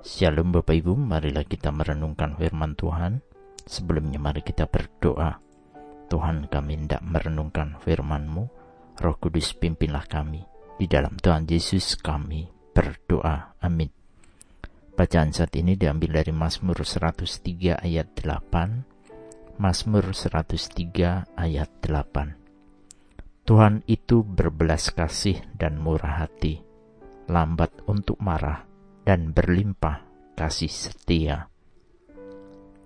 Shalom Bapak Ibu, marilah kita merenungkan firman Tuhan. Sebelumnya mari kita berdoa. Tuhan kami hendak merenungkan firman-Mu. Roh Kudus pimpinlah kami. Di dalam Tuhan Yesus kami berdoa. Amin. Bacaan saat ini diambil dari Mazmur 103 ayat 8. Mazmur 103 ayat 8. Tuhan itu berbelas kasih dan murah hati, lambat untuk marah, dan berlimpah kasih setia.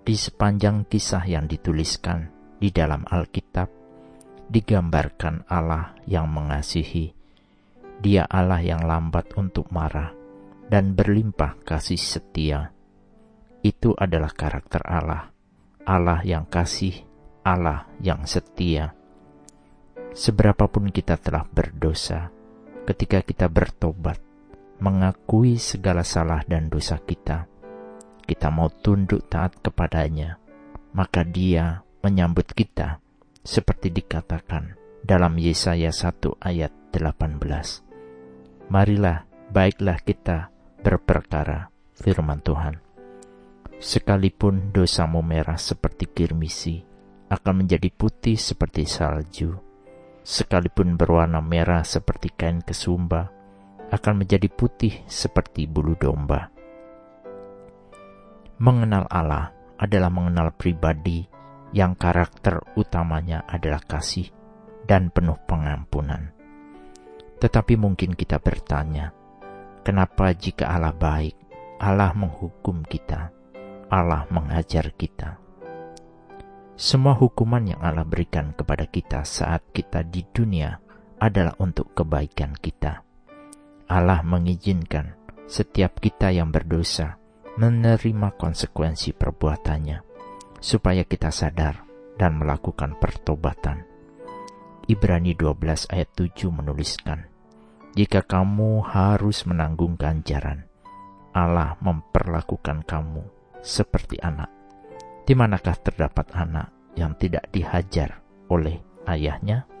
Di sepanjang kisah yang dituliskan di dalam Alkitab, digambarkan Allah yang mengasihi. Dia Allah yang lambat untuk marah dan berlimpah kasih setia. Itu adalah karakter Allah, Allah yang kasih, Allah yang setia. Seberapapun kita telah berdosa, ketika kita bertobat, mengakui segala salah dan dosa kita, kita mau tunduk taat kepadanya, maka dia menyambut kita seperti dikatakan dalam Yesaya 1 ayat 18. Marilah, baiklah kita berperkara firman Tuhan. Sekalipun dosamu merah seperti kirmisi, akan menjadi putih seperti salju. Sekalipun berwarna merah seperti kain kesumba, akan menjadi putih seperti bulu domba. Mengenal Allah adalah mengenal pribadi yang karakter utamanya adalah kasih dan penuh pengampunan. Tetapi mungkin kita bertanya, kenapa jika Allah baik, Allah menghukum kita, Allah mengajar kita? Semua hukuman yang Allah berikan kepada kita saat kita di dunia adalah untuk kebaikan kita. Allah mengizinkan setiap kita yang berdosa menerima konsekuensi perbuatannya, supaya kita sadar dan melakukan pertobatan. Ibrani 12 ayat 7 menuliskan, Jika kamu harus menanggung ganjaran, Allah memperlakukan kamu seperti anak. Di manakah terdapat anak yang tidak dihajar oleh ayahnya?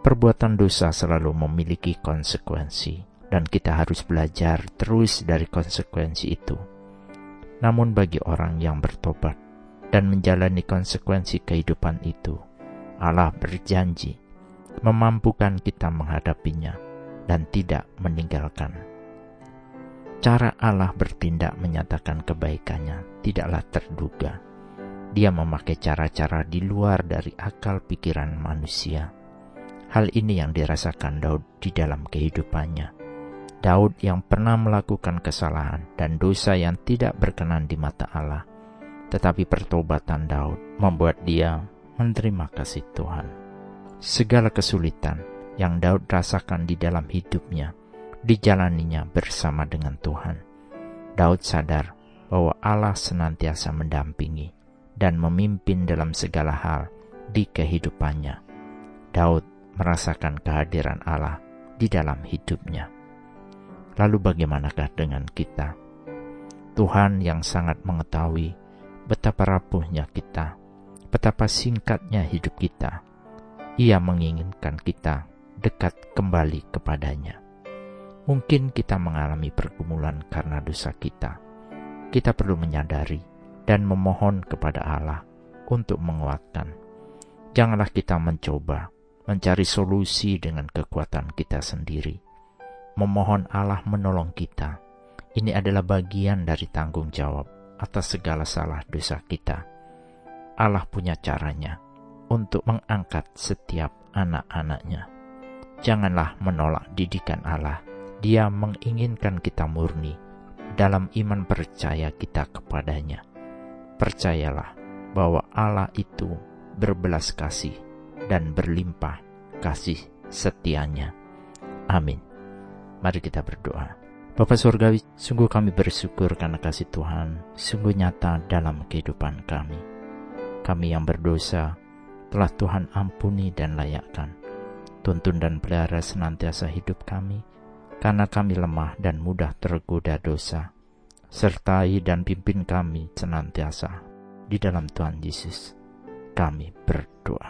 Perbuatan dosa selalu memiliki konsekuensi, dan kita harus belajar terus dari konsekuensi itu. Namun, bagi orang yang bertobat dan menjalani konsekuensi kehidupan itu, Allah berjanji memampukan kita menghadapinya dan tidak meninggalkan. Cara Allah bertindak menyatakan kebaikannya tidaklah terduga. Dia memakai cara-cara di luar dari akal pikiran manusia Hal ini yang dirasakan Daud di dalam kehidupannya. Daud yang pernah melakukan kesalahan dan dosa yang tidak berkenan di mata Allah, tetapi pertobatan Daud membuat dia menerima kasih Tuhan. Segala kesulitan yang Daud rasakan di dalam hidupnya, dijalaninya bersama dengan Tuhan. Daud sadar bahwa Allah senantiasa mendampingi dan memimpin dalam segala hal di kehidupannya. Daud merasakan kehadiran Allah di dalam hidupnya. Lalu bagaimanakah dengan kita? Tuhan yang sangat mengetahui betapa rapuhnya kita, betapa singkatnya hidup kita. Ia menginginkan kita dekat kembali kepadanya. Mungkin kita mengalami pergumulan karena dosa kita. Kita perlu menyadari dan memohon kepada Allah untuk menguatkan. Janganlah kita mencoba mencari solusi dengan kekuatan kita sendiri. Memohon Allah menolong kita. Ini adalah bagian dari tanggung jawab atas segala salah dosa kita. Allah punya caranya untuk mengangkat setiap anak-anaknya. Janganlah menolak didikan Allah. Dia menginginkan kita murni dalam iman percaya kita kepadanya. Percayalah bahwa Allah itu berbelas kasih dan berlimpah kasih setianya. Amin. Mari kita berdoa. Bapak Surgawi, sungguh kami bersyukur karena kasih Tuhan sungguh nyata dalam kehidupan kami. Kami yang berdosa telah Tuhan ampuni dan layakkan. Tuntun dan pelihara senantiasa hidup kami, karena kami lemah dan mudah tergoda dosa. Sertai dan pimpin kami senantiasa di dalam Tuhan Yesus. Kami berdoa.